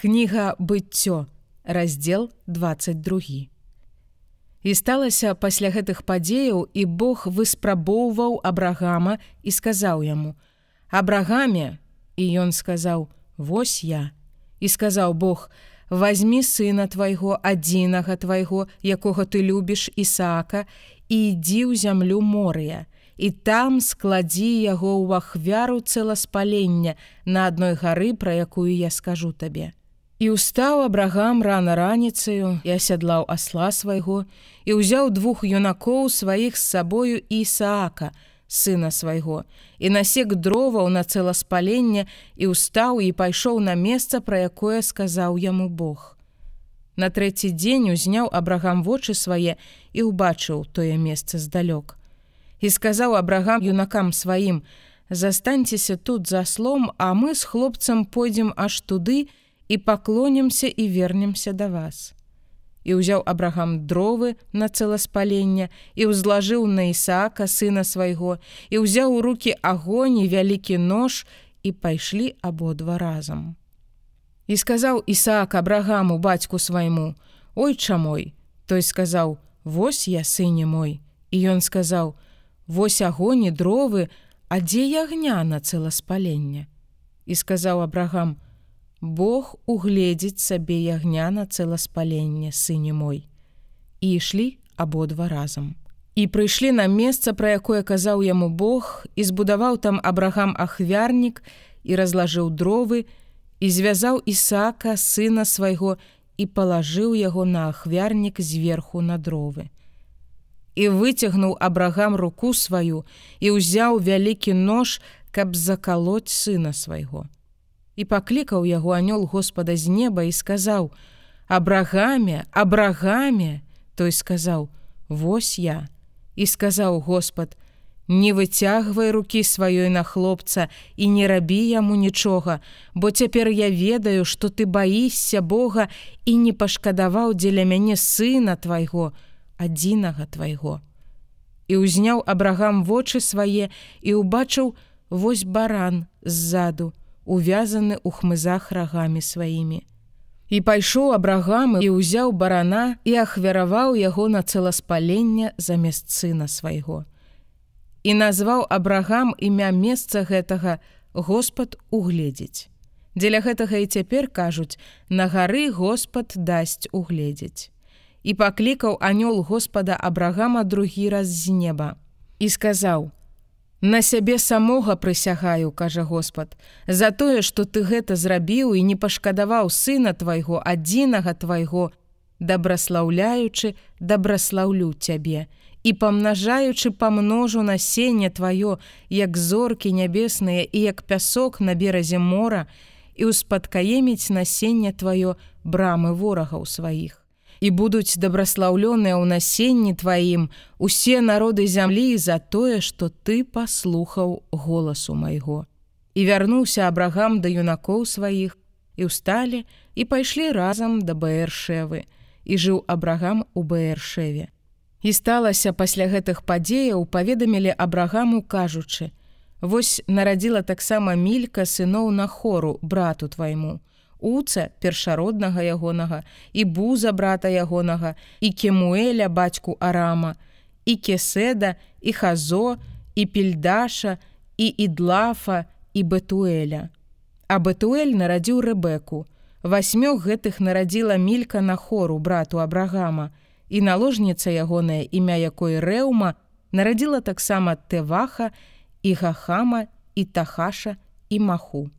Кніга быццё, раздзел 22. І сталася пасля гэтых падзеяў і Бог выспрабоўваў абрагама і сказаў яму: « Абрагаме, і ён сказаў: « Вось я. І сказаў Бог: « Вазьмі сына твайго адзінага твайго, якога ты любіш Ісаака, і ідзі ў зямлю морыя, і там складзі яго ў ахвяру цэласпалення на адной гары, пра якую я скажу табе. І ўстаў абрагам рана раніцаю і асядлаў асла свайго і ўзяў двух юнакоў сваіх з сабою Ісаака, сына свайго, і насек дроваў на цэласпалення і ўстаў і пайшоў на месца, пра якое сказаў яму Бог. На трэці дзень узняў абрагам вочы свае і ўбачыў тое месца здалёк. І сказаў абрагам юнакам сваім: « Застаньцеся тут за слом, а мы з хлопцам пойдзем аж туды, і паклонімся і вернемся да вас. І ўзяў абрагам дровы на цэласпалення і ўзлажыў на Ісаака сына свайго і ўзяў у руки агонь і вялікі нож і пайшлі абодва разам. І сказаў Ісаак абрагаму бацьку свайму: « Ой чамой, той сказаў: « Вось я сыне мой. І ён сказаў: « Вось агоні дровы, а дзе ягня на цэласпалення. І сказаў абрагам: « Бог угледзіць сабе ягня на цэласпаленне сыне мой. І ішлі абодва разам. І прыйшлі на месца, пра якое казаў яму Бог і збудаваў там абрагам ахвярнік і разлажыў дровы і звязаў Ісака сына свайго і палажыў яго на ахвярнік зверху на дровы. І выцягнуў абрагам руку сваю і ўзяў вялікі нож, каб закалоць сына свайго і паклікаў яго анёл Господа з неба і сказаў: « Абрагаме, абрагаме, той сказаў: « Вось я. І сказаў Господ: « Не выцягвай рукі сваёй на хлопца і не рабі яму нічога, бо цяпер я ведаю, што ты баішся Бога і не пашкадаваў дзеля мяне сына твайго, адзінага твайго. І ўзняў абрагам вочы свае і ўбачыў вось баран ззаду, увязаны ў хмызах рагамі сваімі. І пайшоў абрагам і ўзяў барана і ахвяраваў яго на цэласпалення замест сына свайго. І назваў абрагам імя месца гэтага Господ угледзець. Дзеля гэтага і цяпер кажуць: на гары Господ дасць угледзець. І паклікаў анёл Господа Абрагама другі раз з неба і сказаў: На сябе самога прысягаю, кажа Господ, за тое, што ты гэта зрабіў і не пашкадаваў сына твайго адзінага твайго, дабраслаўляючы, дабраслаўлю цябе і памнажаючы памножу насенне тваё, як зоркі нябесныя і як пясок на беразе мора і ўспадкаеміць насенне тваё брамы ворагаў сваіх і будуць дабраслаўлёныя ў насенні тваім усе народы зямлі за тое, што ты паслухаў голасу майго. І вярнуўся абрагам да юнакоў сваіх і ўсталі і пайшлі разам да баэршевы і жыў абрагам у баэршеве. І сталася пасля гэтых падзеяў паведамілі абрагаму кажучы: « Вось нарадзіла таксама мілька сыноў на хору брату твайму уца першароднага ягонага і буза брата ягонага і кемуэля бацьку арама і кеседа і хазо і пельдаша і ідлафа і бетуэля. А бетуэль нарадзіў рэбеку васьмёг гэтых нарадзіла мілька на хору брату абрагама і наложніца ягоная імя якой рэума нарадзіла таксама тэваха і гахама і тахаша і маху